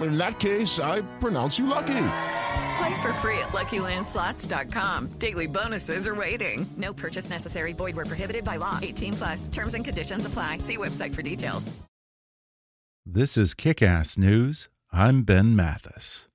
In that case, I pronounce you lucky. Play for free at LuckyLandSlots.com. Daily bonuses are waiting. No purchase necessary. Void where prohibited by law. 18 plus. Terms and conditions apply. See website for details. This is Kick-Ass News. I'm Ben Mathis.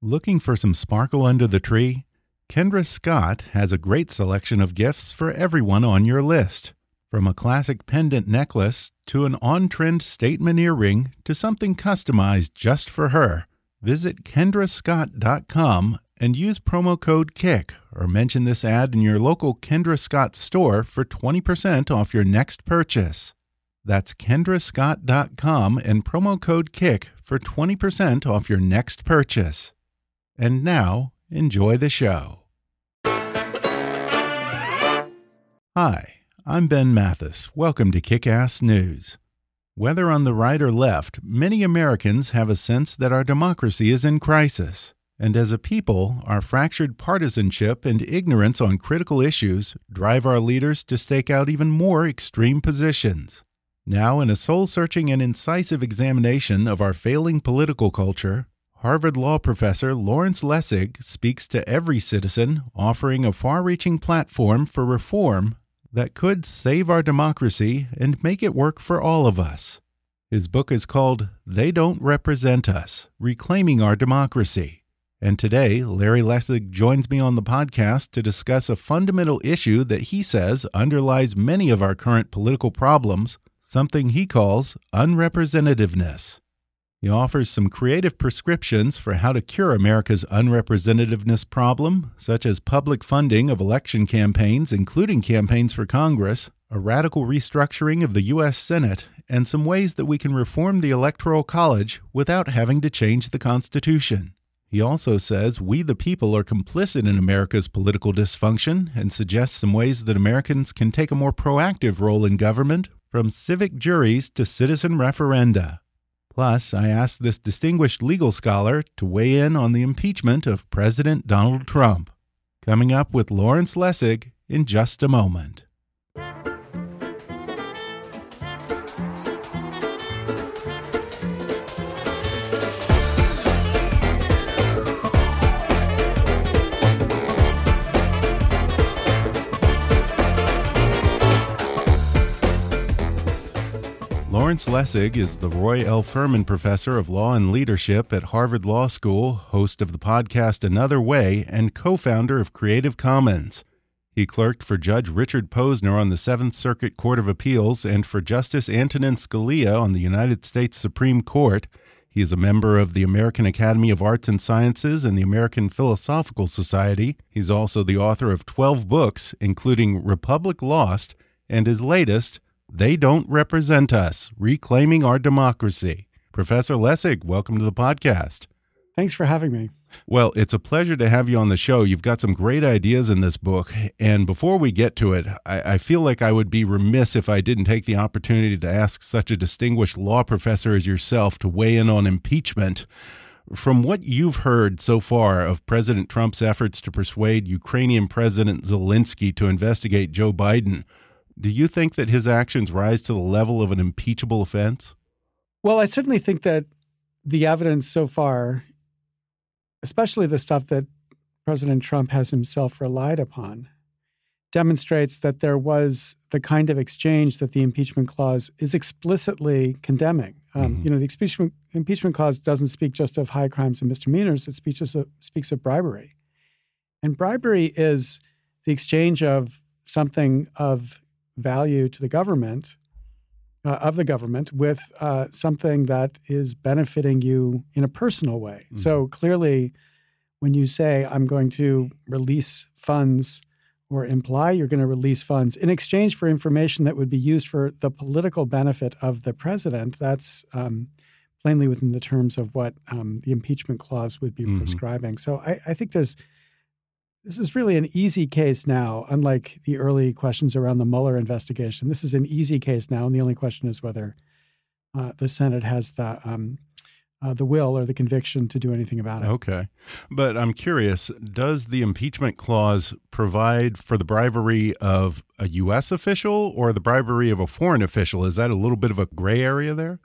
Looking for some sparkle under the tree? Kendra Scott has a great selection of gifts for everyone on your list. From a classic pendant necklace to an on trend statement earring to something customized just for her, visit kendrascott.com and use promo code KICK or mention this ad in your local Kendra Scott store for 20% off your next purchase. That's kendrascott.com and promo code KICK for 20% off your next purchase. And now, enjoy the show. Hi. I'm Ben Mathis. Welcome to Kick Ass News. Whether on the right or left, many Americans have a sense that our democracy is in crisis. And as a people, our fractured partisanship and ignorance on critical issues drive our leaders to stake out even more extreme positions. Now, in a soul searching and incisive examination of our failing political culture, Harvard Law professor Lawrence Lessig speaks to every citizen, offering a far reaching platform for reform that could save our democracy and make it work for all of us. His book is called They Don't Represent Us Reclaiming Our Democracy. And today, Larry Lessig joins me on the podcast to discuss a fundamental issue that he says underlies many of our current political problems, something he calls unrepresentativeness. He offers some creative prescriptions for how to cure America's unrepresentativeness problem, such as public funding of election campaigns, including campaigns for Congress, a radical restructuring of the U.S. Senate, and some ways that we can reform the Electoral College without having to change the Constitution. He also says we, the people, are complicit in America's political dysfunction and suggests some ways that Americans can take a more proactive role in government, from civic juries to citizen referenda. Plus, I asked this distinguished legal scholar to weigh in on the impeachment of President Donald Trump. Coming up with Lawrence Lessig in just a moment. Lawrence Lessig is the Roy L. Furman Professor of Law and Leadership at Harvard Law School, host of the podcast Another Way, and co founder of Creative Commons. He clerked for Judge Richard Posner on the Seventh Circuit Court of Appeals and for Justice Antonin Scalia on the United States Supreme Court. He is a member of the American Academy of Arts and Sciences and the American Philosophical Society. He's also the author of 12 books, including Republic Lost and his latest, they don't represent us, reclaiming our democracy. Professor Lessig, welcome to the podcast. Thanks for having me. Well, it's a pleasure to have you on the show. You've got some great ideas in this book. And before we get to it, I, I, feel like I would be remiss if I didn't take the opportunity to ask such a distinguished law professor as yourself to weigh in on impeachment. From what you've heard so far of President Trump's efforts to persuade Ukrainian President Zelensky to investigate Joe Biden, do you think that his actions rise to the level of an impeachable offense? Well, I certainly think that the evidence so far, especially the stuff that President Trump has himself relied upon, demonstrates that there was the kind of exchange that the impeachment clause is explicitly condemning. Um, Mhm. You know, the impeachment, impeachment clause doesn't speak just of high crimes and misdemeanors, it speaks of, speaks of bribery. And bribery is the exchange of something of value to the government, uh, of the government, with uh, something that is benefiting you in a personal way. So clearly, when you say, I'm going to release funds or imply you're going to release funds in exchange for information that would be used for the political benefit of the president, that's um, plainly within the terms of what um, the impeachment clause would be Mhm. prescribing. So I, I think there's this is really an easy case now, unlike the early questions around the Mueller investigation. This is an easy case now, and the only question is whether uh, the Senate has the um, uh, the will or the conviction to do anything about it. Okay. But I'm curious does the impeachment clause provide for the bribery of a U.S. official or the bribery of a foreign official? Is that a little bit of a gray area there?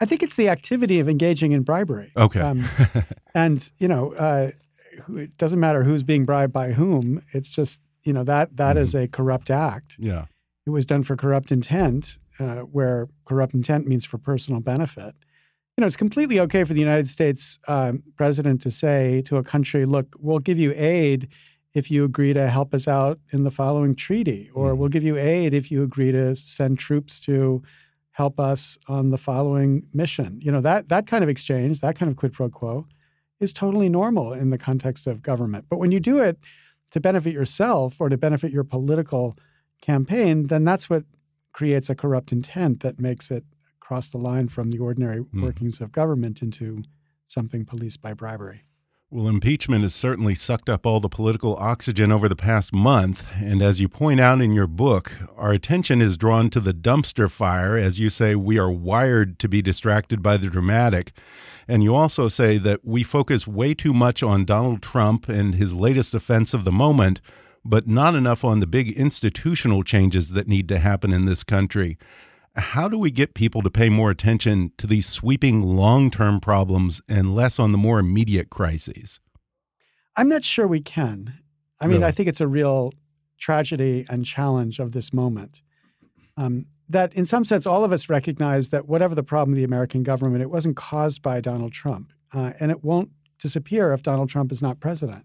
I think it's the activity of engaging in bribery. Okay. Um, and you know, uh, it doesn't matter who's being bribed by whom. It's just you know that that is a corrupt act. yeah. It was done for corrupt intent, uh, where corrupt intent means for personal benefit. You know, it's completely okay for the United States um, president to say to a country, "Look, we'll give you aid if you agree to help us out in the following treaty, or we'll give you aid if you agree to send troops to help us on the following mission." You know that that kind of exchange, that kind of quid pro quo, is totally normal in the context of government. But when you do it to benefit yourself or to benefit your political campaign, then that's what creates a corrupt intent that makes it cross the line from the ordinary hmm. workings of government into something policed by bribery. Well, impeachment has certainly sucked up all the political oxygen over the past month. And as you point out in your book, our attention is drawn to the dumpster fire. As you say, we are wired to be distracted by the dramatic. And you also say that we focus way too much on Donald Trump and his latest offense of the moment, but not enough on the big institutional changes that need to happen in this country. How do we get people to pay more attention to these sweeping long term problems and less on the more immediate crises? I'm not sure we can. I mean, Really? I think it's a real tragedy and challenge of this moment. Um, that in some sense, all of us recognize that whatever the problem of the American government, it wasn't caused by Donald Trump, uh, and it won't disappear if Donald Trump is not president.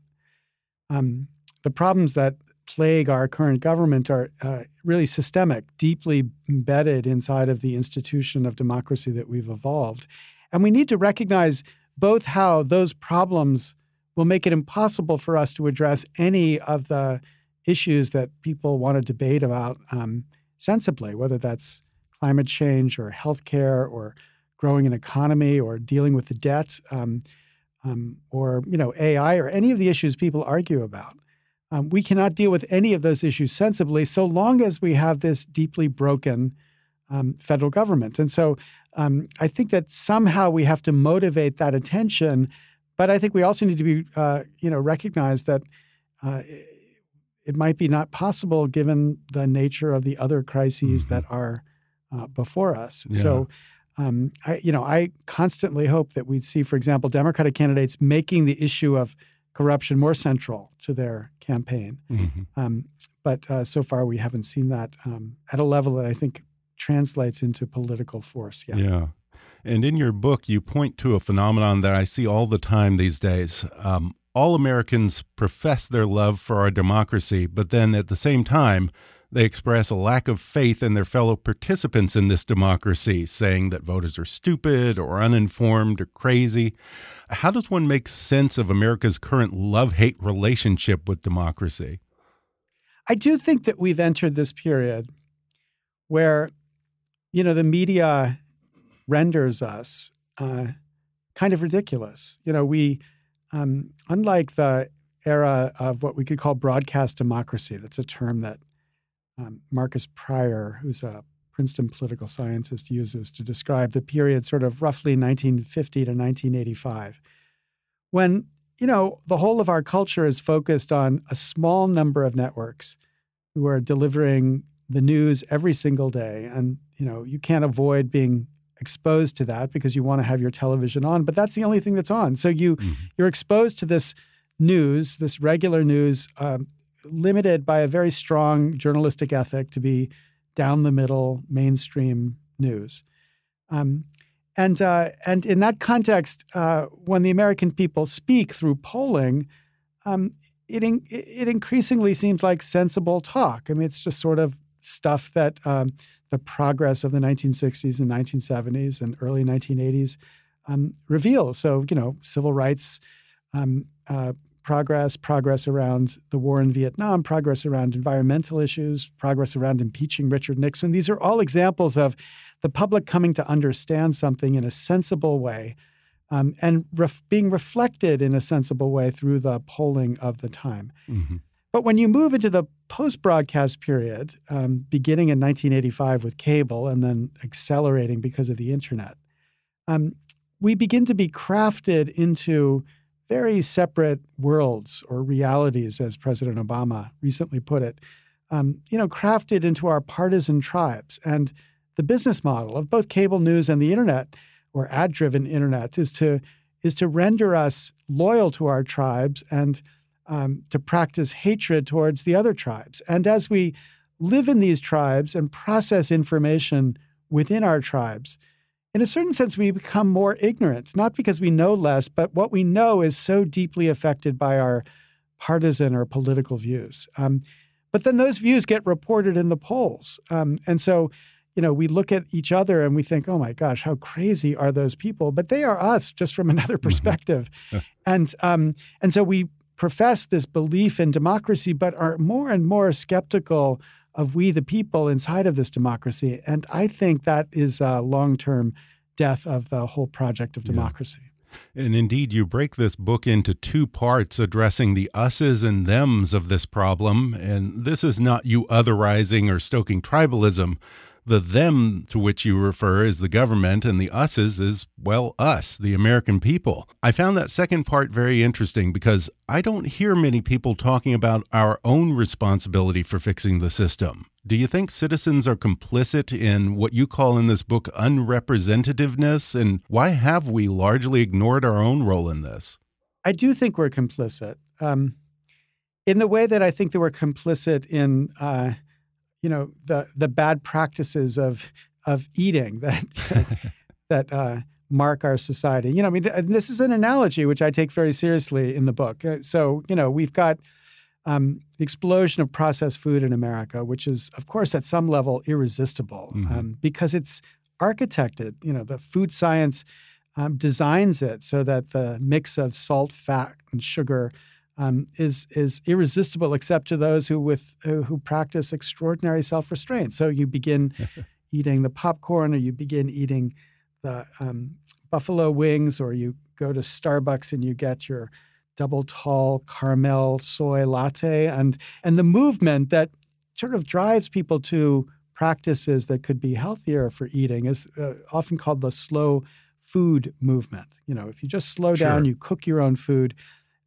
Um, the problems that plague our current government are uh, really systemic, deeply embedded inside of the institution of democracy that we've evolved. And we need to recognize both how those problems will make it impossible for us to address any of the issues that people want to debate about um, sensibly, whether that's climate change or healthcare or growing an economy or dealing with the debt um, um, or you know AI or any of the issues people argue about. Um, we cannot deal with any of those issues sensibly so long as we have this deeply broken um, federal government. And so um, I think that somehow we have to motivate that attention. But I think we also need to be, uh, you know, recognize that uh, it might be not possible given the nature of the other crises that are uh, before us. So, um, I, you know, I constantly hope that we'd see, for example, Democratic candidates making the issue of corruption more central to their campaign. Mhm. Um, but uh, so far, we haven't seen that um, at a level that I think translates into political force yet. Yeah. And in your book, you point to a phenomenon that I see all the time these days. Um, all Americans profess their love for our democracy, but then at the same time, they express a lack of faith in their fellow participants in this democracy, saying that voters are stupid or uninformed or crazy. How does one make sense of America's current love hate relationship with democracy? I do think that we've entered this period where, you know, the media renders us uh, kind of ridiculous. You know, we, um, unlike the era of what we could call broadcast democracy, that's a term that um, Markus Prior, who's a Princeton political scientist, uses to describe the period sort of roughly 1950 to 1985, when you know the whole of our culture is focused on a small number of networks who are delivering the news every single day, and you know you can't avoid being exposed to that because you want to have your television on, but that's the only thing that's on. So you you're exposed to this news, this regular news, um, limited by a very strong journalistic ethic to be down the middle, mainstream news. Um, and uh, and in that context, uh, when the American people speak through polling, um, it in, it increasingly seems like sensible talk. I mean, it's just sort of stuff that um, the progress of the 1960s and 1970s and early 1980s um, reveals. So you know, civil rights um, uh, progress, progress around the war in Vietnam, progress around environmental issues, progress around impeaching Richard Nixon. These are all examples of the public coming to understand something in a sensible way um, and ref- being reflected in a sensible way through the polling of the time. Mm-hmm. But when you move into the post broadcast period, um, beginning in 1985 with cable and then accelerating because of the internet, um, we begin to be crafted into very separate worlds or realities, as President Obama recently put it, um, you know, crafted into our partisan tribes. And the business model of both cable news and the internet or ad-driven internet is to is to render us loyal to our tribes and um, to practice hatred towards the other tribes. And as we live in these tribes and process information within our tribes, in a certain sense, we become more ignorant, not because we know less, but what we know is so deeply affected by our partisan or political views. Um, but then those views get reported in the polls. Um, and so, you know, we look at each other and we think, oh my gosh, how crazy are those people? But they are us just from another mm-hmm. perspective. and, um, and so we profess this belief in democracy, but are more and more skeptical of we the people inside of this democracy. And I think that is a long term death of the whole project of democracy. Yeah. And indeed, you break this book into two parts addressing the us's and them's of this problem. And this is not you otherizing or stoking tribalism, the them to which you refer is the government, and the us's is, well, us, the American people. I found that second part very interesting because I don't hear many people talking about our own responsibility for fixing the system. Do you think citizens are complicit in what you call in this book unrepresentativeness? And why have we largely ignored our own role in this? I do think we're complicit. Um, in the way that I think that we're complicit in uh, you know the the bad practices of of eating that that uh, mark our society. You know, I mean, this is an analogy which I take very seriously in the book. Uh, so, you know, we've got um, the explosion of processed food in America, which is, of course, at some level irresistible mm-hmm. um, because it's architected. You know, the food science um, designs it so that the mix of salt, fat, and sugar um, is is irresistible, except to those who with uh, who practice extraordinary self restraint. So you begin eating the popcorn, or you begin eating the um, buffalo wings, or you go to Starbucks and you get your double tall caramel soy latte, and and the movement that sort of drives people to practices that could be healthier for eating is uh, often called the slow food movement. You know, if you just slow sure. down, you cook your own food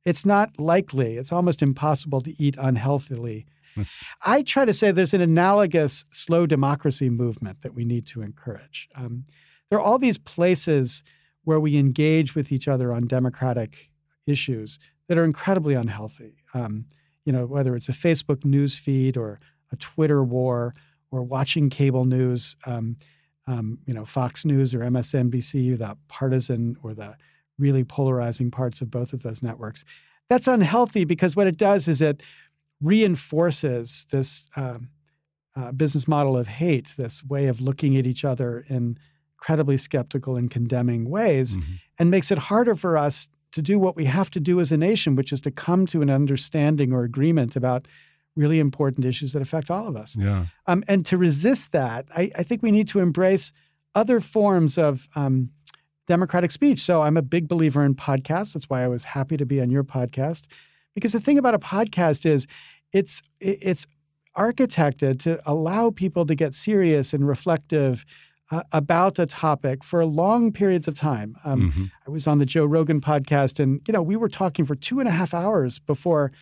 it's not likely, it's almost impossible to eat unhealthily. Hmm. I try to say there's an analogous slow democracy movement that we need to encourage. Um, there are all these places where we engage with each other on democratic issues that are incredibly unhealthy. Um, you know, whether it's a Facebook news feed or a Twitter war or watching cable news, um, um, you know, Fox News or MSNBC, the partisan or the really polarizing parts of both of those networks. That's unhealthy because what it does is it reinforces this um, uh, business model of hate, this way of looking at each other in incredibly skeptical and condemning ways, mm-hmm. and makes it harder for us to do what we have to do as a nation, which is to come to an understanding or agreement about really important issues that affect all of us. Yeah. Um, and to resist that, I, I, think we need to embrace other forms of um, democratic speech. So I'm a big believer in podcasts. That's why I was happy to be on your podcast. Because the thing about a podcast is it's it's architected to allow people to get serious and reflective uh, about a topic for long periods of time. Um, mm-hmm. I was on the Joe Rogan podcast, and you know we were talking for two and a half hours before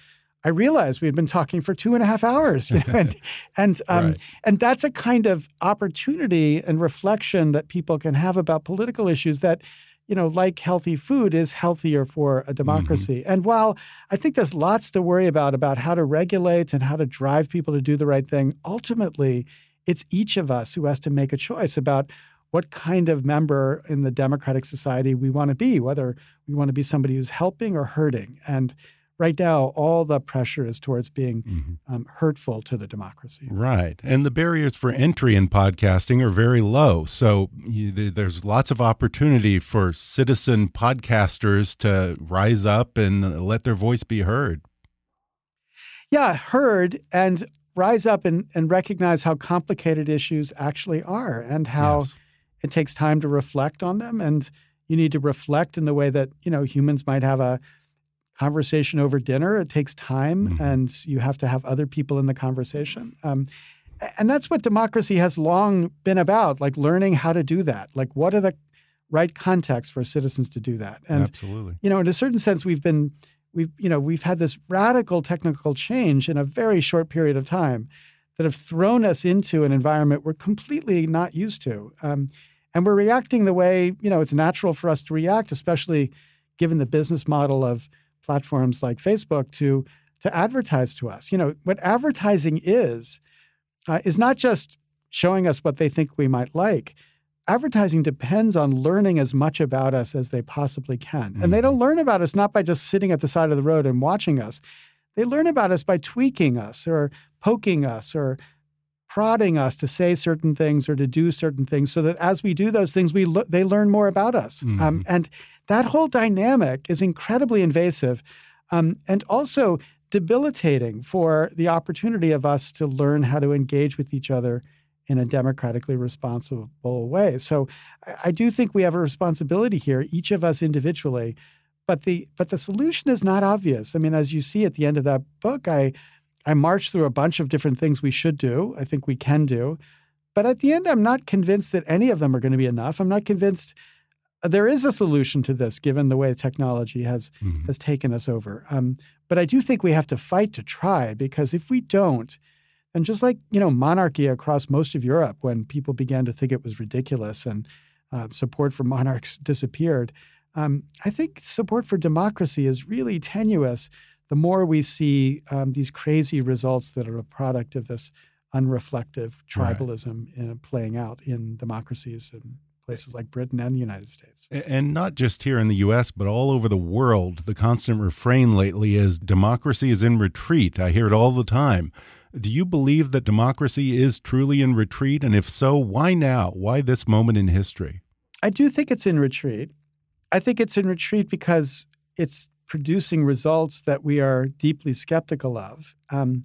I realized we had been talking for two and a half hours, you know, and and um, right. and that's a kind of opportunity and reflection that people can have about political issues that you know, like healthy food, is healthier for a democracy. And while I think there's lots to worry about about how to regulate and how to drive people to do the right thing, ultimately, it's each of us who has to make a choice about what kind of member in the democratic society we want to be, whether we want to be somebody who's helping or hurting. And right now, all the pressure is towards being Mm-hmm. um, hurtful to the democracy. Right. And the barriers for entry in podcasting are very low. So you, there's lots of opportunity for citizen podcasters to rise up and let their voice be heard. Yeah, heard and rise up and, and recognize how complicated issues actually are and how Yes. it takes time to reflect on them. And you need to reflect in the way that, you know, humans might have a conversation over dinner. It takes time Mhm. and you have to have other people in the conversation. Um, and that's what democracy has long been about, like learning how to do that. Like, what are the right contexts for citizens to do that? And Absolutely. you know, in a certain sense, we've been we've you know we've had this radical technical change in a very short period of time that have thrown us into an environment we're completely not used to, um, and we're reacting the way you know it's natural for us to react, especially given the business model of platforms like Facebook to to advertise to us. You know, what advertising is uh, is not just showing us what they think we might like advertising depends on learning as much about us as they possibly can. And they don't learn about us not by just sitting at the side of the road and watching us. They learn about us by tweaking us or poking us or prodding us to say certain things or to do certain things so that as we do those things we le- they learn more about us. Um, and that whole dynamic is incredibly invasive um, and also debilitating for the opportunity of us to learn how to engage with each other in a democratically responsible way. So I, do think we have a responsibility here, each of us individually. But the but the solution is not obvious. I mean, as you see at the end of that book, I I marched through a bunch of different things we should do. I think we can do. But at the end, I'm not convinced that any of them are going to be enough. I'm not convinced there is a solution to this, given the way technology has Mhm. has taken us over. Um, but I do think we have to fight to try because if we don't, and just like you know monarchy across most of Europe, when people began to think it was ridiculous and uh, support for monarchs disappeared, um, I think support for democracy is really tenuous. The more we see um, these crazy results that are a product of this unreflective Right. tribalism uh, playing out in democracies in places like Britain and the United States. And not just here in the US, but all over the world. The constant refrain lately is democracy is in retreat. I hear it all the time. Do you believe that democracy is truly in retreat? And if so, why now? Why this moment in history? I do think it's in retreat. I think it's in retreat because it's producing results that we are deeply skeptical of, um,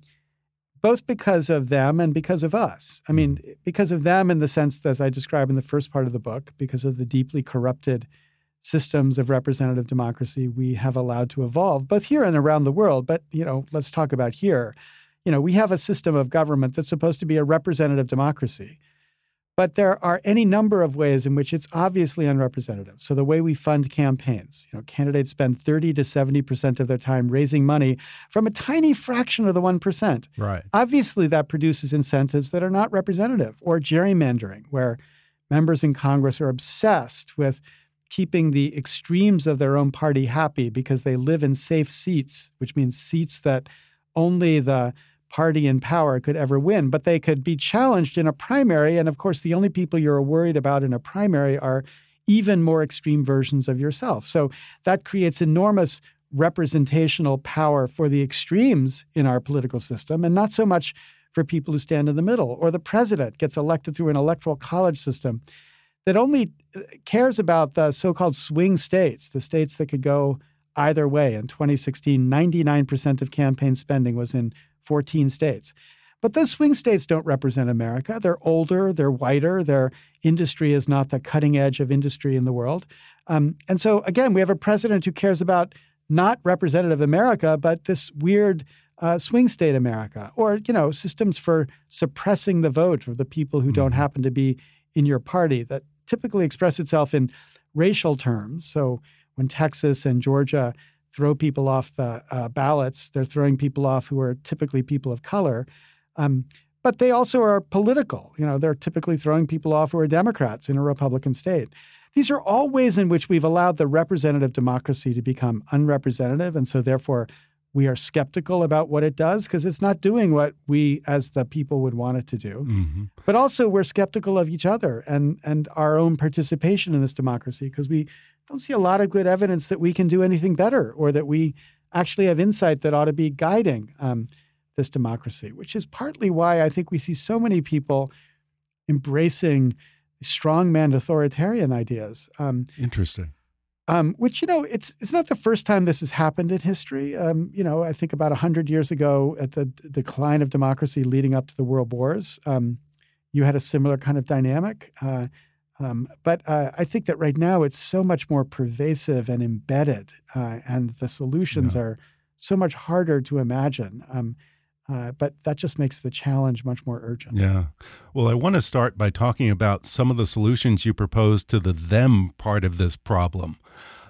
both because of them and because of us. I mean, mm. because of them in the sense that, as I describe in the first part of the book, because of the deeply corrupted systems of representative democracy we have allowed to evolve, both here and around the world. But you know, let's talk about here. You know, we have a system of government that's supposed to be a representative democracy. But there are any number of ways in which it's obviously unrepresentative. So the way we fund campaigns, you know, candidates spend 30 to 70% of their time raising money from a tiny fraction of the 1%. Right. Obviously, that produces incentives that are not representative, or gerrymandering, where members in Congress are obsessed with keeping the extremes of their own party happy because they live in safe seats, which means seats that only the party in power could ever win, but they could be challenged in a primary. And of course, the only people you're worried about in a primary are even more extreme versions of yourself. So that creates enormous representational power for the extremes in our political system and not so much for people who stand in the middle. Or the president gets elected through an electoral college system that only uh, cares about the so called swing states, the states that could go either way. In 2016, 99% of campaign spending was in 14 states. But those swing states don't represent America. They're older, they're whiter, their industry is not the cutting edge of industry in the world. Um, and so, again, we have a president who cares about not representative America, but this weird uh, swing state America, or you know, systems for suppressing the vote of the people who don't happen to be in your party that typically express itself in racial terms. So when Texas and Georgia throw people off the uh, ballots, they're throwing people off who are typically people of color. Um, but they also are political. You know, they're typically throwing people off who are Democrats in a Republican state. These are all ways in which we've allowed the representative democracy to become unrepresentative. And so, therefore, we are skeptical about what it does because it's not doing what we as the people would want it to do. Mm-hmm. But also, we're skeptical of each other and, and our own participation in this democracy because we don't see a lot of good evidence that we can do anything better or that we actually have insight that ought to be guiding um, this democracy, which is partly why I think we see so many people embracing strongman authoritarian ideas. Um, Interesting. Um, which you know, it's it's not the first time this has happened in history. Um, you know, I think about hundred years ago, at the decline of democracy leading up to the world wars, um, you had a similar kind of dynamic. Uh, um, but uh, I think that right now it's so much more pervasive and embedded, uh, and the solutions yeah. are so much harder to imagine. Um, uh, but that just makes the challenge much more urgent. Yeah. Well, I want to start by talking about some of the solutions you propose to the them part of this problem.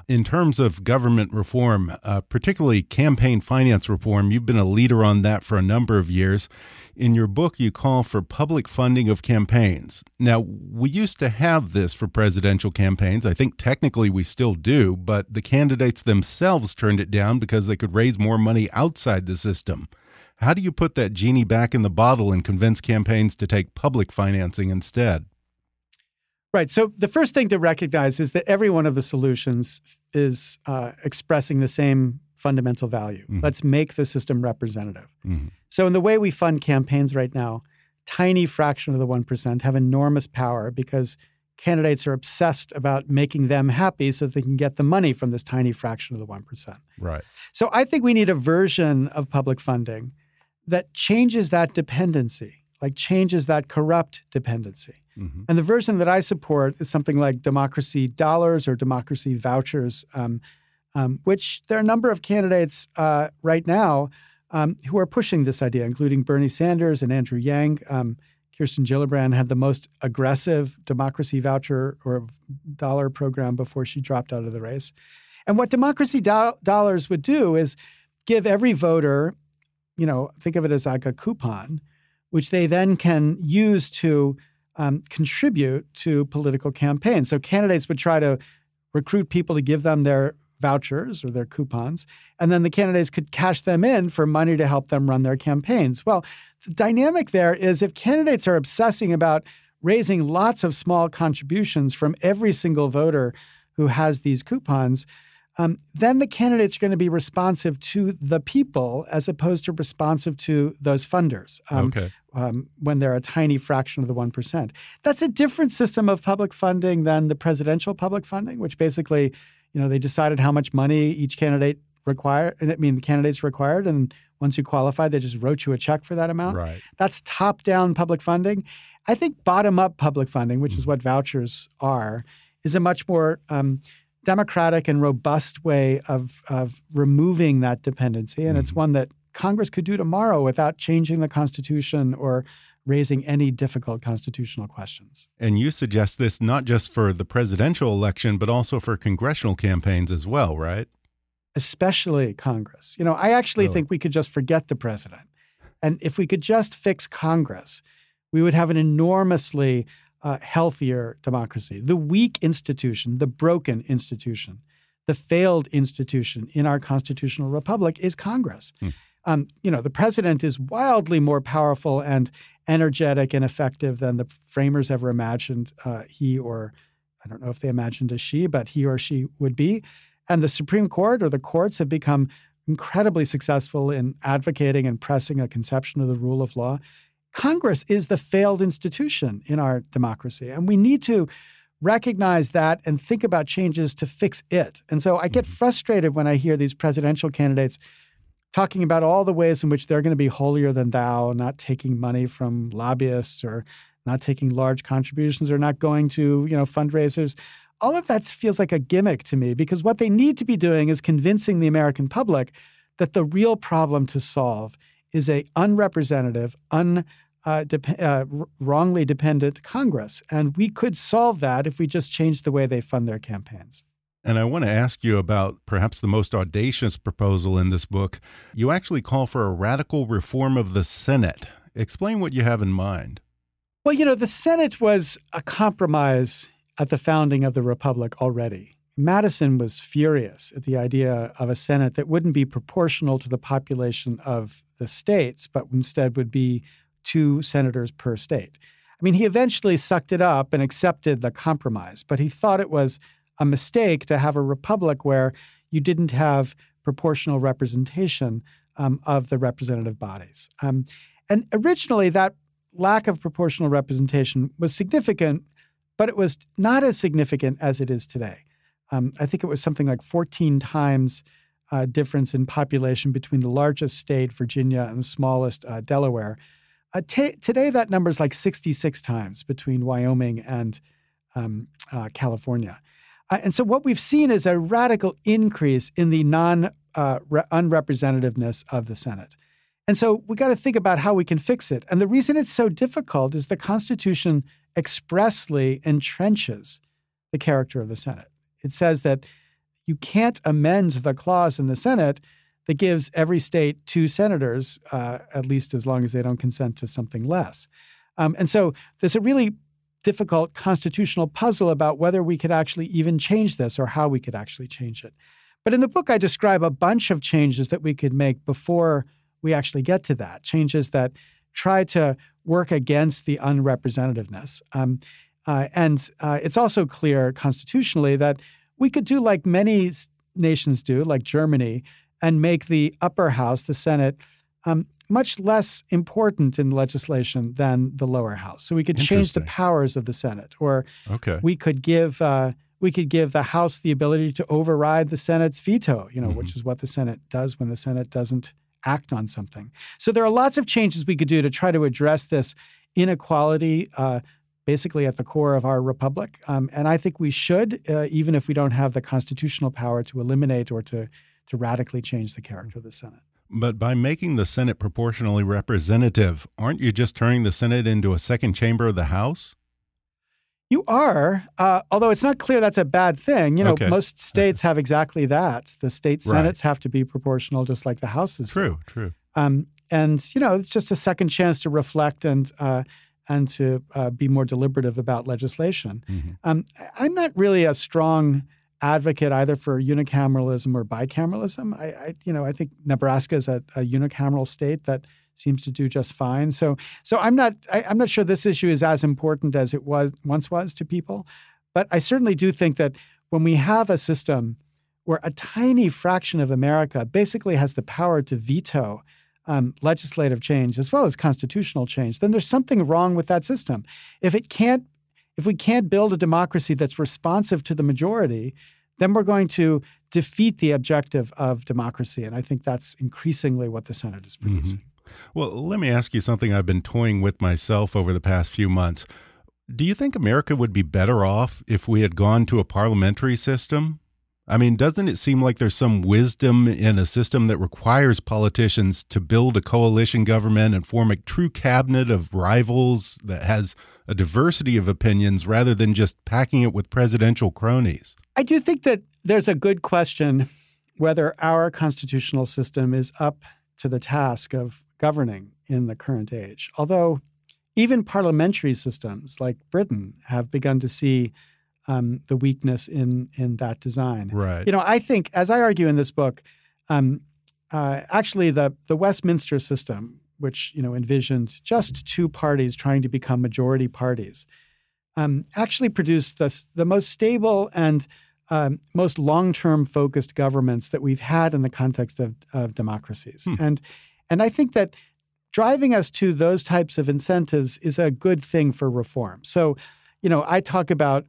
In terms of government reform, uh, particularly campaign finance reform, you've been a leader on that for a number of years. In your book, you call for public funding of campaigns. Now, we used to have this for presidential campaigns. I think technically we still do, but the candidates themselves turned it down because they could raise more money outside the system. How do you put that genie back in the bottle and convince campaigns to take public financing instead? Right. So the first thing to recognize is that every one of the solutions is uh, expressing the same fundamental value. Mm -hmm. Let's make the system representative. Mm -hmm. So in the way we fund campaigns right now, tiny fraction of the 1% have enormous power because candidates are obsessed about making them happy so they can get the money from this tiny fraction of the 1%. Right. So I think we need a version of public funding that changes that dependency, like changes that corrupt dependency. Mm-hmm. And the version that I support is something like democracy dollars or democracy vouchers, um, um, which there are a number of candidates uh, right now um, who are pushing this idea, including Bernie Sanders and Andrew Yang. Um, Kirsten Gillibrand had the most aggressive democracy voucher or dollar program before she dropped out of the race. And what democracy do- dollars would do is give every voter you know, think of it as like a coupon, which they then can use to um, contribute to political campaigns. So candidates would try to recruit people to give them their vouchers or their coupons, and then the candidates could cash them in for money to help them run their campaigns. Well, the dynamic there is if candidates are obsessing about raising lots of small contributions from every single voter who has these coupons, um, then the candidates are going to be responsive to the people as opposed to responsive to those funders. Um, okay. Um, when they're a tiny fraction of the 1%. That's a different system of public funding than the presidential public funding, which basically, you know, they decided how much money each candidate required. I mean, the candidates required, and once you qualified, they just wrote you a check for that amount. Right. That's top-down public funding. I think bottom-up public funding, which mm. is what vouchers are, is a much more um, democratic and robust way of, of removing that dependency. And mm-hmm. it's one that Congress could do tomorrow without changing the Constitution or raising any difficult constitutional questions. And you suggest this not just for the presidential election, but also for congressional campaigns as well, right? Especially Congress. You know, I actually think we could just forget the president. And if we could just fix Congress, we would have an enormously uh, healthier democracy. The weak institution, the broken institution, the failed institution in our constitutional republic is Congress. Hmm. Um, you know, the president is wildly more powerful and energetic and effective than the framers ever imagined uh, he or I don't know if they imagined a she, but he or she would be. And the Supreme Court or the courts have become incredibly successful in advocating and pressing a conception of the rule of law. Congress is the failed institution in our democracy. And we need to recognize that and think about changes to fix it. And so I get mm-hmm. frustrated when I hear these presidential candidates talking about all the ways in which they're going to be holier than thou, not taking money from lobbyists or not taking large contributions or not going to, you know, fundraisers. All of that feels like a gimmick to me because what they need to be doing is convincing the American public that the real problem to solve is a unrepresentative, un uh, uh, wrongly dependent Congress. And we could solve that if we just changed the way they fund their campaigns. And I want to ask you about perhaps the most audacious proposal in this book. You actually call for a radical reform of the Senate. Explain what you have in mind. Well, you know, the Senate was a compromise at the founding of the republic already. Madison was furious at the idea of a Senate that wouldn't be proportional to the population of the states, but instead would be two senators per state. I mean, he eventually sucked it up and accepted the compromise, but he thought it was a mistake to have a republic where you didn't have proportional representation um, of the representative bodies. Um, and originally, that lack of proportional representation was significant, but it was not as significant as it is today. Um, I think it was something like 14 times uh, difference in population between the largest state, Virginia, and the smallest, uh, Delaware. Uh, t- today, that number is like 66 times between Wyoming and um, uh, California. Uh, and so, what we've seen is a radical increase in the non uh, re- unrepresentativeness of the Senate. And so, we got to think about how we can fix it. And the reason it's so difficult is the Constitution expressly entrenches the character of the Senate. It says that you can't amend the clause in the Senate that gives every state two senators, uh, at least as long as they don't consent to something less. Um, and so there's a really difficult constitutional puzzle about whether we could actually even change this or how we could actually change it. But in the book, I describe a bunch of changes that we could make before we actually get to that, changes that try to work against the unrepresentativeness. Um, uh, and uh, it's also clear constitutionally that we could do like many nations do, like Germany, and make the upper house, the Senate, um, much less important in legislation than the lower house. So we could change the powers of the Senate, or okay. we could give uh, we could give the House the ability to override the Senate's veto. You know, mm-hmm. which is what the Senate does when the Senate doesn't act on something. So there are lots of changes we could do to try to address this inequality. Uh, basically at the core of our republic. Um, and I think we should, uh, even if we don't have the constitutional power to eliminate or to, to radically change the character of the Senate. But by making the Senate proportionally representative, aren't you just turning the Senate into a second chamber of the House? You are, uh, although it's not clear that's a bad thing. You know, okay. most states have exactly that. The state senates right. have to be proportional, just like the houses. True, do. true. Um, and you know, it's just a second chance to reflect and uh, and to uh, be more deliberative about legislation. Mm-hmm. Um, I'm not really a strong advocate either for unicameralism or bicameralism. I, I you know, I think Nebraska is a, a, unicameral state that seems to do just fine. So, so I'm not, I, I'm not sure this issue is as important as it was once was to people, but I certainly do think that when we have a system where a tiny fraction of America basically has the power to veto um, legislative change as well as constitutional change, then there's something wrong with that system. If it can't if we can't build a democracy that's responsive to the majority, then we're going to defeat the objective of democracy. And I think that's increasingly what the Senate is producing. Mm -hmm. Well, let me ask you something I've been toying with myself over the past few months. Do you think America would be better off if we had gone to a parliamentary system? I mean, doesn't it seem like there's some wisdom in a system that requires politicians to build a coalition government and form a true cabinet of rivals that has a diversity of opinions rather than just packing it with presidential cronies? I do think that there's a good question whether our constitutional system is up to the task of governing in the current age. Although even parliamentary systems like Britain have begun to see um, the weakness in in that design. Right. You know, I think, as I argue in this book, um, uh, actually the the Westminster system, which you know envisioned just two parties trying to become majority parties, um, actually produced the the most stable and um, most long term focused governments that we've had in the context of, of democracies. Hmm. And and I think that driving us to those types of incentives is a good thing for reform. So, you know, I talk about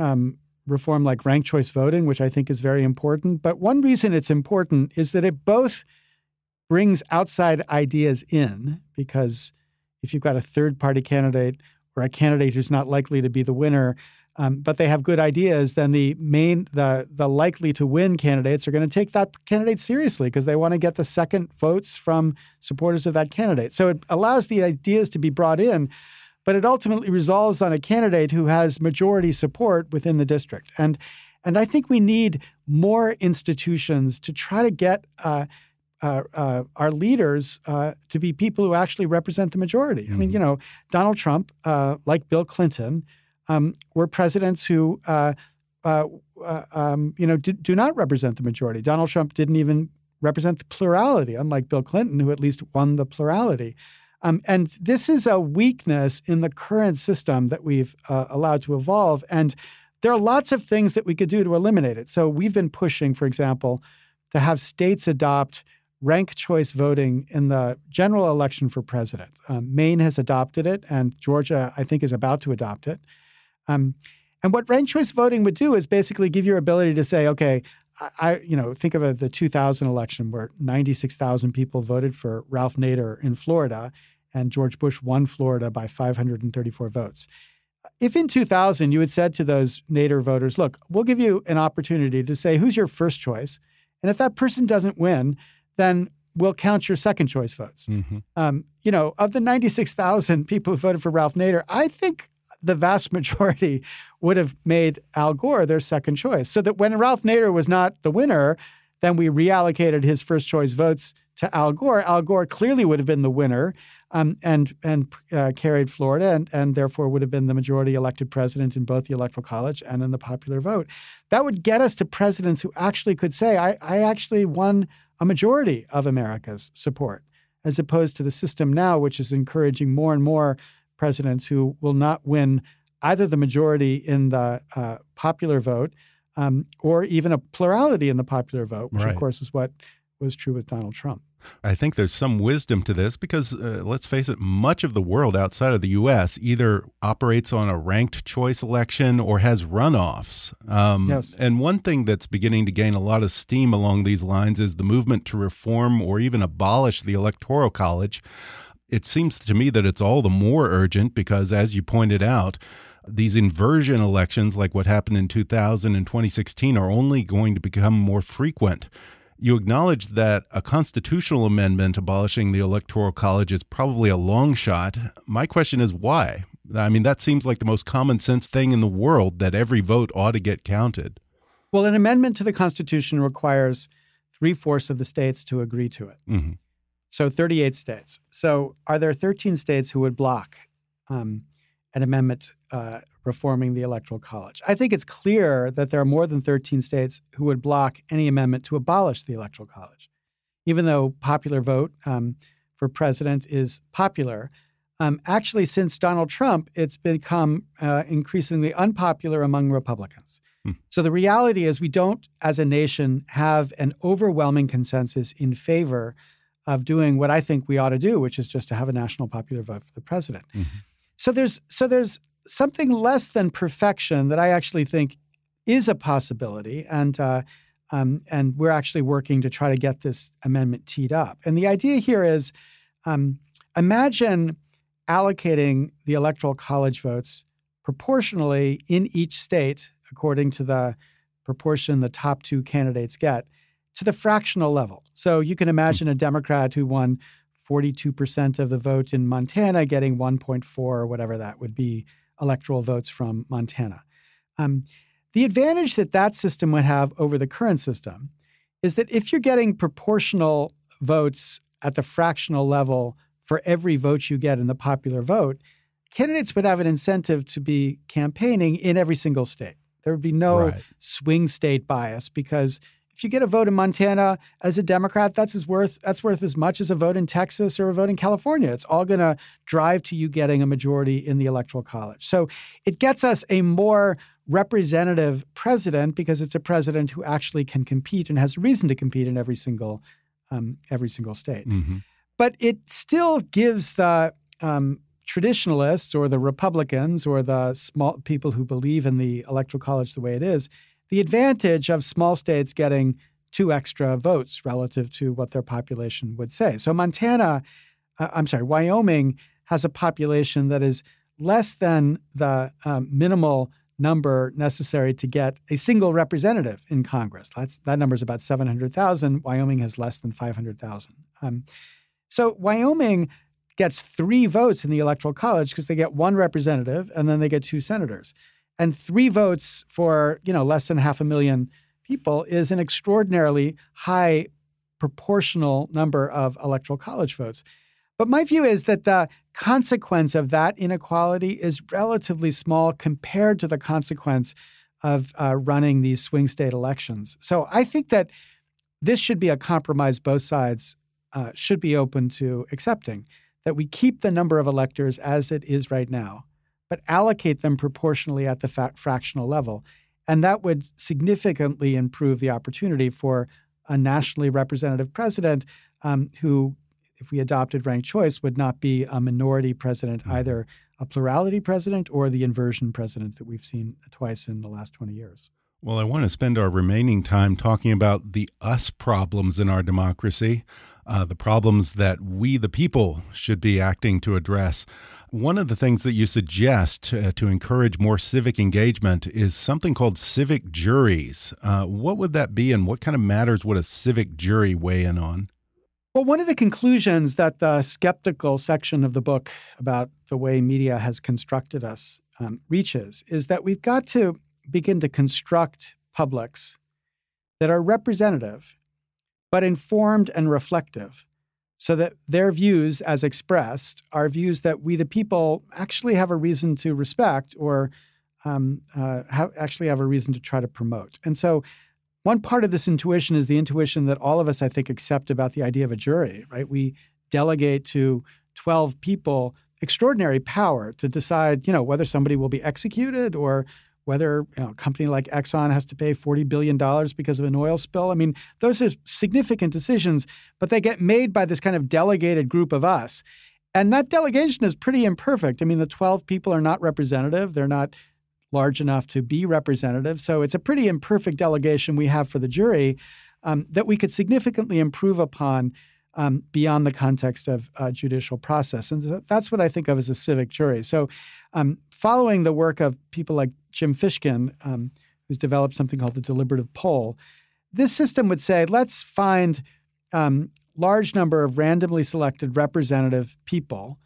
um, reform like ranked choice voting, which I think is very important. But one reason it's important is that it both brings outside ideas in, because if you've got a third party candidate or a candidate who's not likely to be the winner, um, but they have good ideas, then the main the the likely to win candidates are going to take that candidate seriously because they want to get the second votes from supporters of that candidate. So it allows the ideas to be brought in but it ultimately resolves on a candidate who has majority support within the district. And and I think we need more institutions to try to get uh, uh, uh, our leaders uh, to be people who actually represent the majority. Mm-hmm. I mean, you mm-hmm. know, Donald Trump, uh, like Bill Clinton, um, were presidents who, uh, um, you know, do, do, not represent the majority. Donald Trump didn't even represent the plurality, unlike Bill Clinton, who at least won the plurality. Um, and this is a weakness in the current system that we've uh, allowed to evolve. And there are lots of things that we could do to eliminate it. So we've been pushing, for example, to have states adopt rank choice voting in the general election for president. Um, Maine has adopted it, and Georgia, I think, is about to adopt it. Um, and what rank choice voting would do is basically give your ability to say, okay, I, you know, think of a, the 2000 election where 96,000 people voted for Ralph Nader in Florida, and George Bush won Florida by 534 votes. If in 2000 you had said to those Nader voters, look, we'll give you an opportunity to say who's your first choice, and if that person doesn't win, then we'll count your second choice votes. Mm-hmm. Um, you know, of the 96,000 people who voted for Ralph Nader, I think the vast majority would have made Al Gore their second choice. So that when Ralph Nader was not the winner, then we reallocated his first choice votes to Al Gore. Al Gore clearly would have been the winner um, and and uh, carried Florida, and, and therefore would have been the majority elected president in both the Electoral College and in the popular vote. That would get us to presidents who actually could say, I, I actually won a majority of America's support, as opposed to the system now, which is encouraging more and more presidents who will not win either the majority in the uh, popular vote um, or even a plurality in the popular vote, which, right. of course, is what was true with Donald Trump. I think there's some wisdom to this because, uh, let's face it, much of the world outside of the U.S. either operates on a ranked choice election or has runoffs. Um, yes. And one thing that's beginning to gain a lot of steam along these lines is the movement to reform or even abolish the Electoral College. It seems to me that it's all the more urgent because, as you pointed out, these inversion elections, like what happened in 2000 and 2016, are only going to become more frequent. You acknowledge that a constitutional amendment abolishing the Electoral College is probably a long shot. My question is why? I mean, that seems like the most common sense thing in the world that every vote ought to get counted. Well, an amendment to the Constitution requires three fourths of the states to agree to it. Mm -hmm. So 38 states. So are there 13 states who would block um, an amendment uh, reforming the Electoral College. I think it's clear that there are more than 13 states who would block any amendment to abolish the Electoral College. Even though popular vote um, for president is popular, um, actually, since Donald Trump, it's become uh, increasingly unpopular among Republicans. Hmm. So the reality is, we don't, as a nation, have an overwhelming consensus in favor of doing what I think we ought to do, which is just to have a national popular vote for the president. Mm-hmm. So there's so there's something less than perfection that I actually think is a possibility, and uh, um, and we're actually working to try to get this amendment teed up. And the idea here is, um, imagine allocating the electoral college votes proportionally in each state according to the proportion the top two candidates get to the fractional level. So you can imagine a Democrat who won 42% of the vote in Montana getting 1.4 or whatever that would be electoral votes from Montana. Um, the advantage that that system would have over the current system is that if you're getting proportional votes at the fractional level for every vote you get in the popular vote, candidates would have an incentive to be campaigning in every single state. There would be no right. swing state bias because if you get a vote in Montana as a Democrat, that's as worth that's worth as much as a vote in Texas or a vote in California. It's all going to drive to you getting a majority in the electoral college. So it gets us a more representative president because it's a president who actually can compete and has reason to compete in every single um, every single state. Mm-hmm. But it still gives the um, traditionalists or the Republicans or the small people who believe in the electoral college the way it is the advantage of small states getting two extra votes relative to what their population would say. So Montana, uh, I'm sorry, Wyoming has a population that is less than the um, minimal number necessary to get a single representative in Congress. That's, that number is about 700,000. Wyoming has less than 500,000. Um, so Wyoming gets three votes in the Electoral College because they get one representative and then they get two senators. And three votes for, you know, less than half a million people is an extraordinarily high proportional number of electoral college votes. But my view is that the consequence of that inequality is relatively small compared to the consequence of uh, running these swing state elections. So I think that this should be a compromise both sides uh, should be open to accepting that we keep the number of electors as it is right now, but allocate them proportionally at the fa- fractional level. And that would significantly improve the opportunity for a nationally representative president um, who, if we adopted ranked choice, would not be a minority president, mm-hmm. either a plurality president or the inversion president that we've seen twice in the last 20 years. Well, I want to spend our remaining time talking about the us problems in our democracy uh, the problems that we, the people, should be acting to address. One of the things that you suggest uh, to encourage more civic engagement is something called civic juries. Uh, what would that be, and what kind of matters would a civic jury weigh in on? Well, one of the conclusions that the skeptical section of the book about the way media has constructed us um, reaches is that we've got to begin to construct publics that are representative but informed and reflective, so that their views, as expressed, are views that we, the people, actually have a reason to respect or um, uh, have, actually have a reason to try to promote. And so, one part of this intuition is the intuition that all of us, I think, accept about the idea of a jury, right? We delegate to 12 people extraordinary power to decide, you know, whether somebody will be executed or whether you know, a company like Exxon has to pay $40 billion because of an oil spill. I mean, those are significant decisions, but they get made by this kind of delegated group of us. And that delegation is pretty imperfect. I mean, the 12 people are not representative, they're not large enough to be representative. So it's a pretty imperfect delegation we have for the jury um, that we could significantly improve upon um, beyond the context of uh, judicial process. And that's what I think of as a civic jury. So, um, following the work of people like Jim Fishkin, um, who's developed something called the deliberative poll, this system would say, let's find um, large number of randomly selected representative people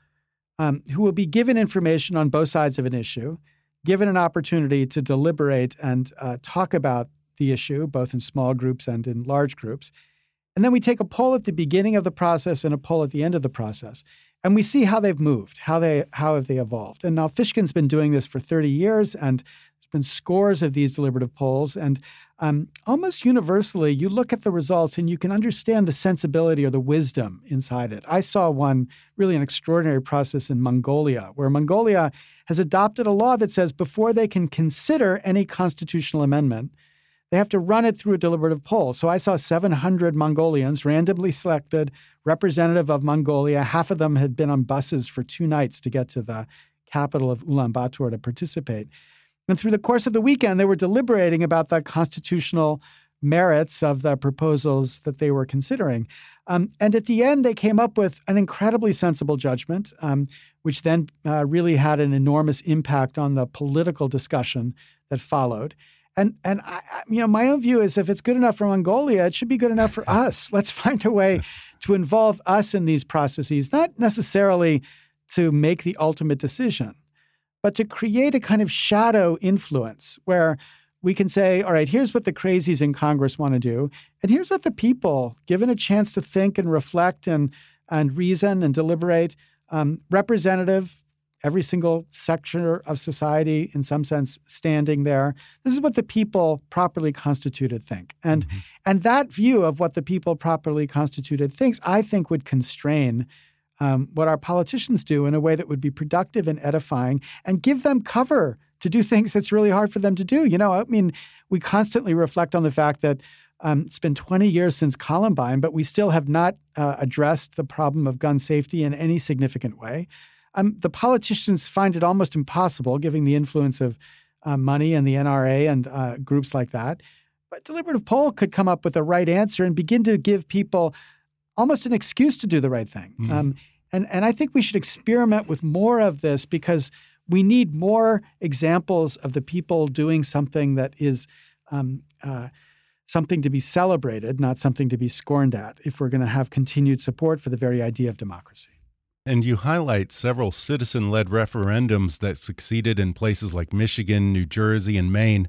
um, who will be given information on both sides of an issue, given an opportunity to deliberate and uh, talk about the issue, both in small groups and in large groups. And then we take a poll at the beginning of the process and a poll at the end of the process. And we see how they've moved, how they how have they evolved. And now Fishkin's been doing this for 30 years, and there's been scores of these deliberative polls. And um, almost universally, you look at the results and you can understand the sensibility or the wisdom inside it. I saw one really an extraordinary process in Mongolia, where Mongolia has adopted a law that says before they can consider any constitutional amendment, they have to run it through a deliberative poll. So I saw 700 Mongolians randomly selected, representative of Mongolia. Half of them had been on buses for two nights to get to the capital of Ulaanbaatar to participate. And through the course of the weekend, they were deliberating about the constitutional merits of the proposals that they were considering. Um, and at the end, they came up with an incredibly sensible judgment, um, which then uh, really had an enormous impact on the political discussion that followed. And and I, you know, my own view is if it's good enough for Mongolia, it should be good enough for us. Let's find a way to involve us in these processes, not necessarily to make the ultimate decision, but to create a kind of shadow influence where we can say, all right, here's what the crazies in Congress want to do, and here's what the people, given a chance to think and reflect and and reason and deliberate, um, representative every single sector of society, in some sense, standing there. This is what the people properly constituted think. And, mm-hmm. and that view of what the people properly constituted thinks, I think, would constrain um, what our politicians do in a way that would be productive and edifying and give them cover to do things that's really hard for them to do. You know, I mean, we constantly reflect on the fact that um, it's been 20 years since Columbine, but we still have not uh, addressed the problem of gun safety in any significant way. Um, the politicians find it almost impossible, given the influence of uh, money and the NRA and uh, groups like that. But deliberative poll could come up with the right answer and begin to give people almost an excuse to do the right thing. Mm-hmm. Um, and and I think we should experiment with more of this because we need more examples of the people doing something that is. Um, uh, something to be celebrated, not something to be scorned at, if we're going to have continued support for the very idea of democracy. And you highlight several citizen led referendums that succeeded in places like Michigan, New Jersey, and Maine.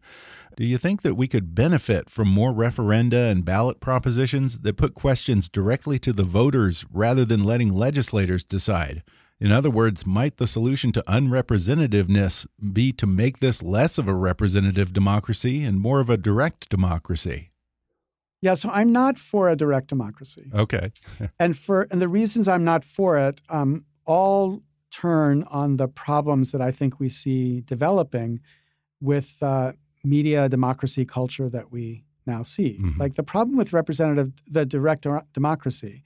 Do you think that we could benefit from more referenda and ballot propositions that put questions directly to the voters rather than letting legislators decide? In other words, might the solution to unrepresentativeness be to make this less of a representative democracy and more of a direct democracy? Yeah, so I'm not for a direct democracy. Okay. and for and the reasons I'm not for it um, all turn on the problems that I think we see developing with uh, media democracy culture that we now see. Mm-hmm. Like the problem with representative, the direct democracy,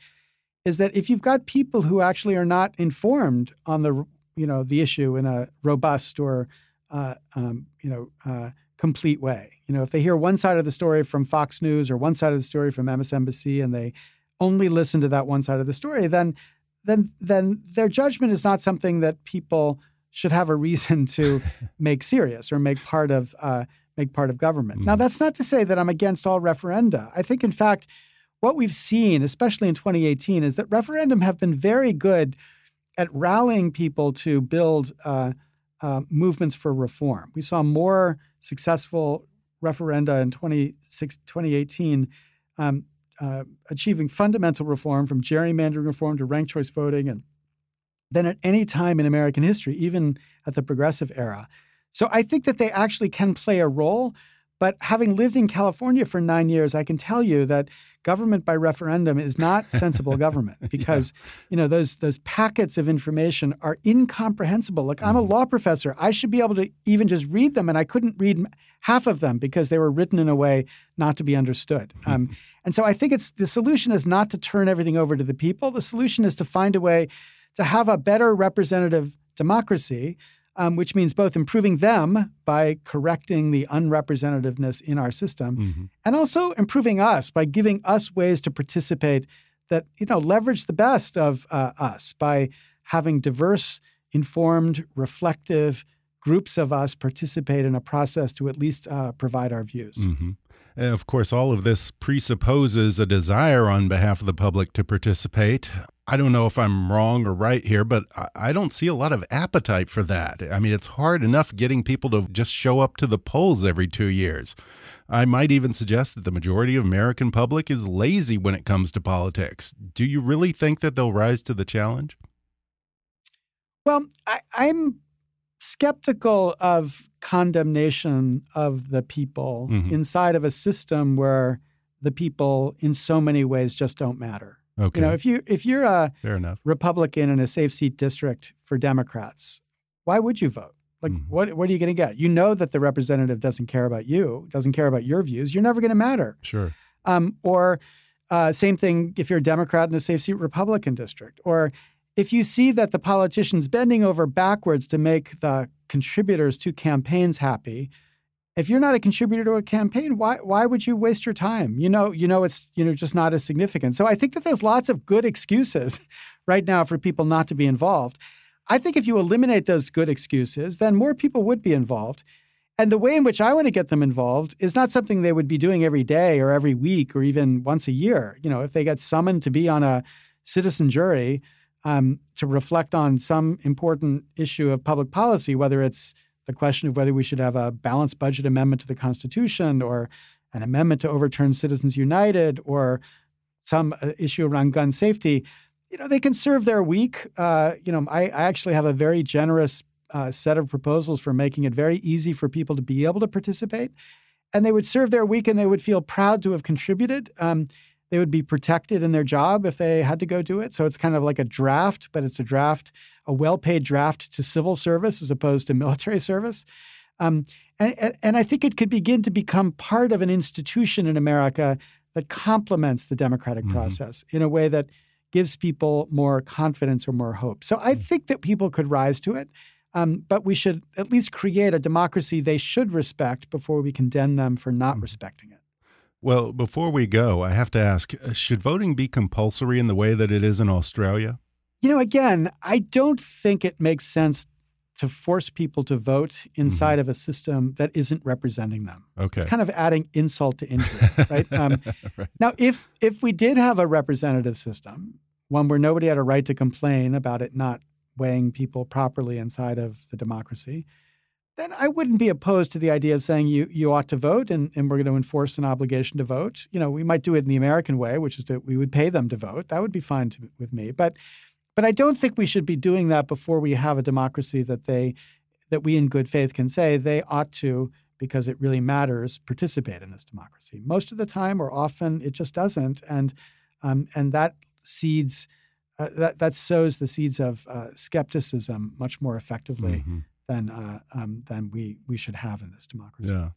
is that if you've got people who actually are not informed on the you know the issue in a robust or uh, um, you know uh, complete way, you know if they hear one side of the story from Fox News or one side of the story from MSNBC and they only listen to that one side of the story, then then then their judgment is not something that people should have a reason to make serious or make part of uh, make part of government. Mm. Now, that's not to say that I'm against all referenda. I think, in fact, what we've seen, especially in 2018, is that referendum have been very good at rallying people to build uh, uh, movements for reform. We saw more successful referenda in 2018 um, uh, achieving fundamental reform from gerrymandering reform to ranked choice voting and than at any time in American history, even at the progressive era. So I think that they actually can play a role. But having lived in California for nine years, I can tell you that government by referendum is not sensible government because yeah. you know those those packets of information are incomprehensible. Like I'm a mm-hmm. law professor, I should be able to even just read them, and I couldn't read half of them because they were written in a way not to be understood. Mm-hmm. Um, and so I think it's the solution is not to turn everything over to the people. The solution is to find a way to have a better representative democracy, um, which means both improving them by correcting the unrepresentativeness in our system mm-hmm. and also improving us by giving us ways to participate that you know leverage the best of uh, us by having diverse informed reflective groups of us participate in a process to at least uh, provide our views mm-hmm. Eh, of course, all of this presupposes a desire on behalf of the public to participate. I don't know if I'm wrong or right here, but I don't see a lot of appetite for that. I mean, it's hard enough getting people to just show up to the polls every two years. I might even suggest that the majority of American public is lazy when it comes to politics. Do you really think that they'll rise to the challenge? Well, I, am skeptical of condemnation of the people mm-hmm. inside of a system where the people in so many ways just don't matter. Okay. You know, if you if you're a Fair enough. Republican in a safe seat district for Democrats, why would you vote? Like mm-hmm. what what are you going to get? You know that the representative doesn't care about you, doesn't care about your views. You're never going to matter. Sure. Um, or uh, same thing if you're a Democrat in a safe seat Republican district, or if you see that the politician's bending over backwards to make the contributors to campaigns happy, if you're not a contributor to a campaign, why why would you waste your time? You know, you know it's you know just not as significant. So I think that there's lots of good excuses right now for people not to be involved. I think if you eliminate those good excuses, then more people would be involved. And the way in which I want to get them involved is not something they would be doing every day or every week or even once a year. You know, if they get summoned to be on a citizen jury um, to reflect on some important issue of public policy, whether it's the question of whether we should have a balanced budget amendment to the Constitution or an amendment to overturn Citizens United or some uh, issue around gun safety, you know, they can serve their week. Uh, you know, I, I, actually have a very generous uh, set of proposals for making it very easy for people to be able to participate. And they would serve their week and they would feel proud to have contributed. Um, they would be protected in their job if they had to go do it. So it's kind of like a draft, but it's a draft a well-paid draft to civil service as opposed to military service. Um, and, and I think it could begin to become part of an institution in America that complements the democratic mm-hmm. process in a way that gives people more confidence or more hope. So I mm-hmm. think that people could rise to it, um, but we should at least create a democracy they should respect before we condemn them for not mm-hmm. respecting it. Well, before we go, I have to ask uh, should voting be compulsory in the way that it is in Australia? You know, again, I don't think it makes sense to force people to vote inside mm-hmm. of a system that isn't representing them. Okay. It's kind of adding insult to injury, right? Um, right? Now, if if we did have a representative system, one where nobody had a right to complain about it not weighing people properly inside of the democracy, then I wouldn't be opposed to the idea of saying you you ought to vote and, and we're going to enforce an obligation to vote. You know, we might do it in the American way, which is that we would pay them to vote. That would be fine to, with me. But but I don't think we should be doing that before we have a democracy that they that we in good faith can say they ought to because it really matters participate in this democracy. Most of the time or often it just doesn't and um, and that seeds uh, that that sows the seeds of uh, skepticism much more effectively mm-hmm than uh, um, than we we should have in this democracy. Yeah.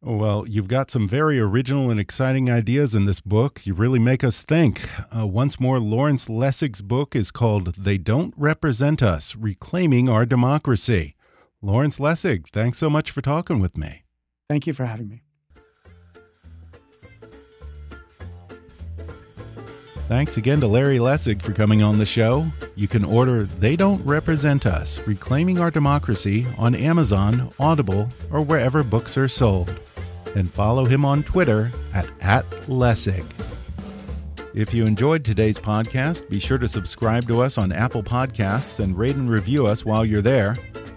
Well, you've got some very original and exciting ideas in this book. You really make us think. Uh, once more, Lawrence Lessig's book is called They Don't Represent Us Reclaiming Our Democracy. Lawrence Lessig, thanks so much for talking with me. Thank you for having me. Thanks again to Larry Lessig for coming on the show. You can order They Don't Represent Us Reclaiming Our Democracy on Amazon, Audible, or wherever books are sold. And follow him on Twitter at, at Lessig. If you enjoyed today's podcast, be sure to subscribe to us on Apple Podcasts and rate and review us while you're there.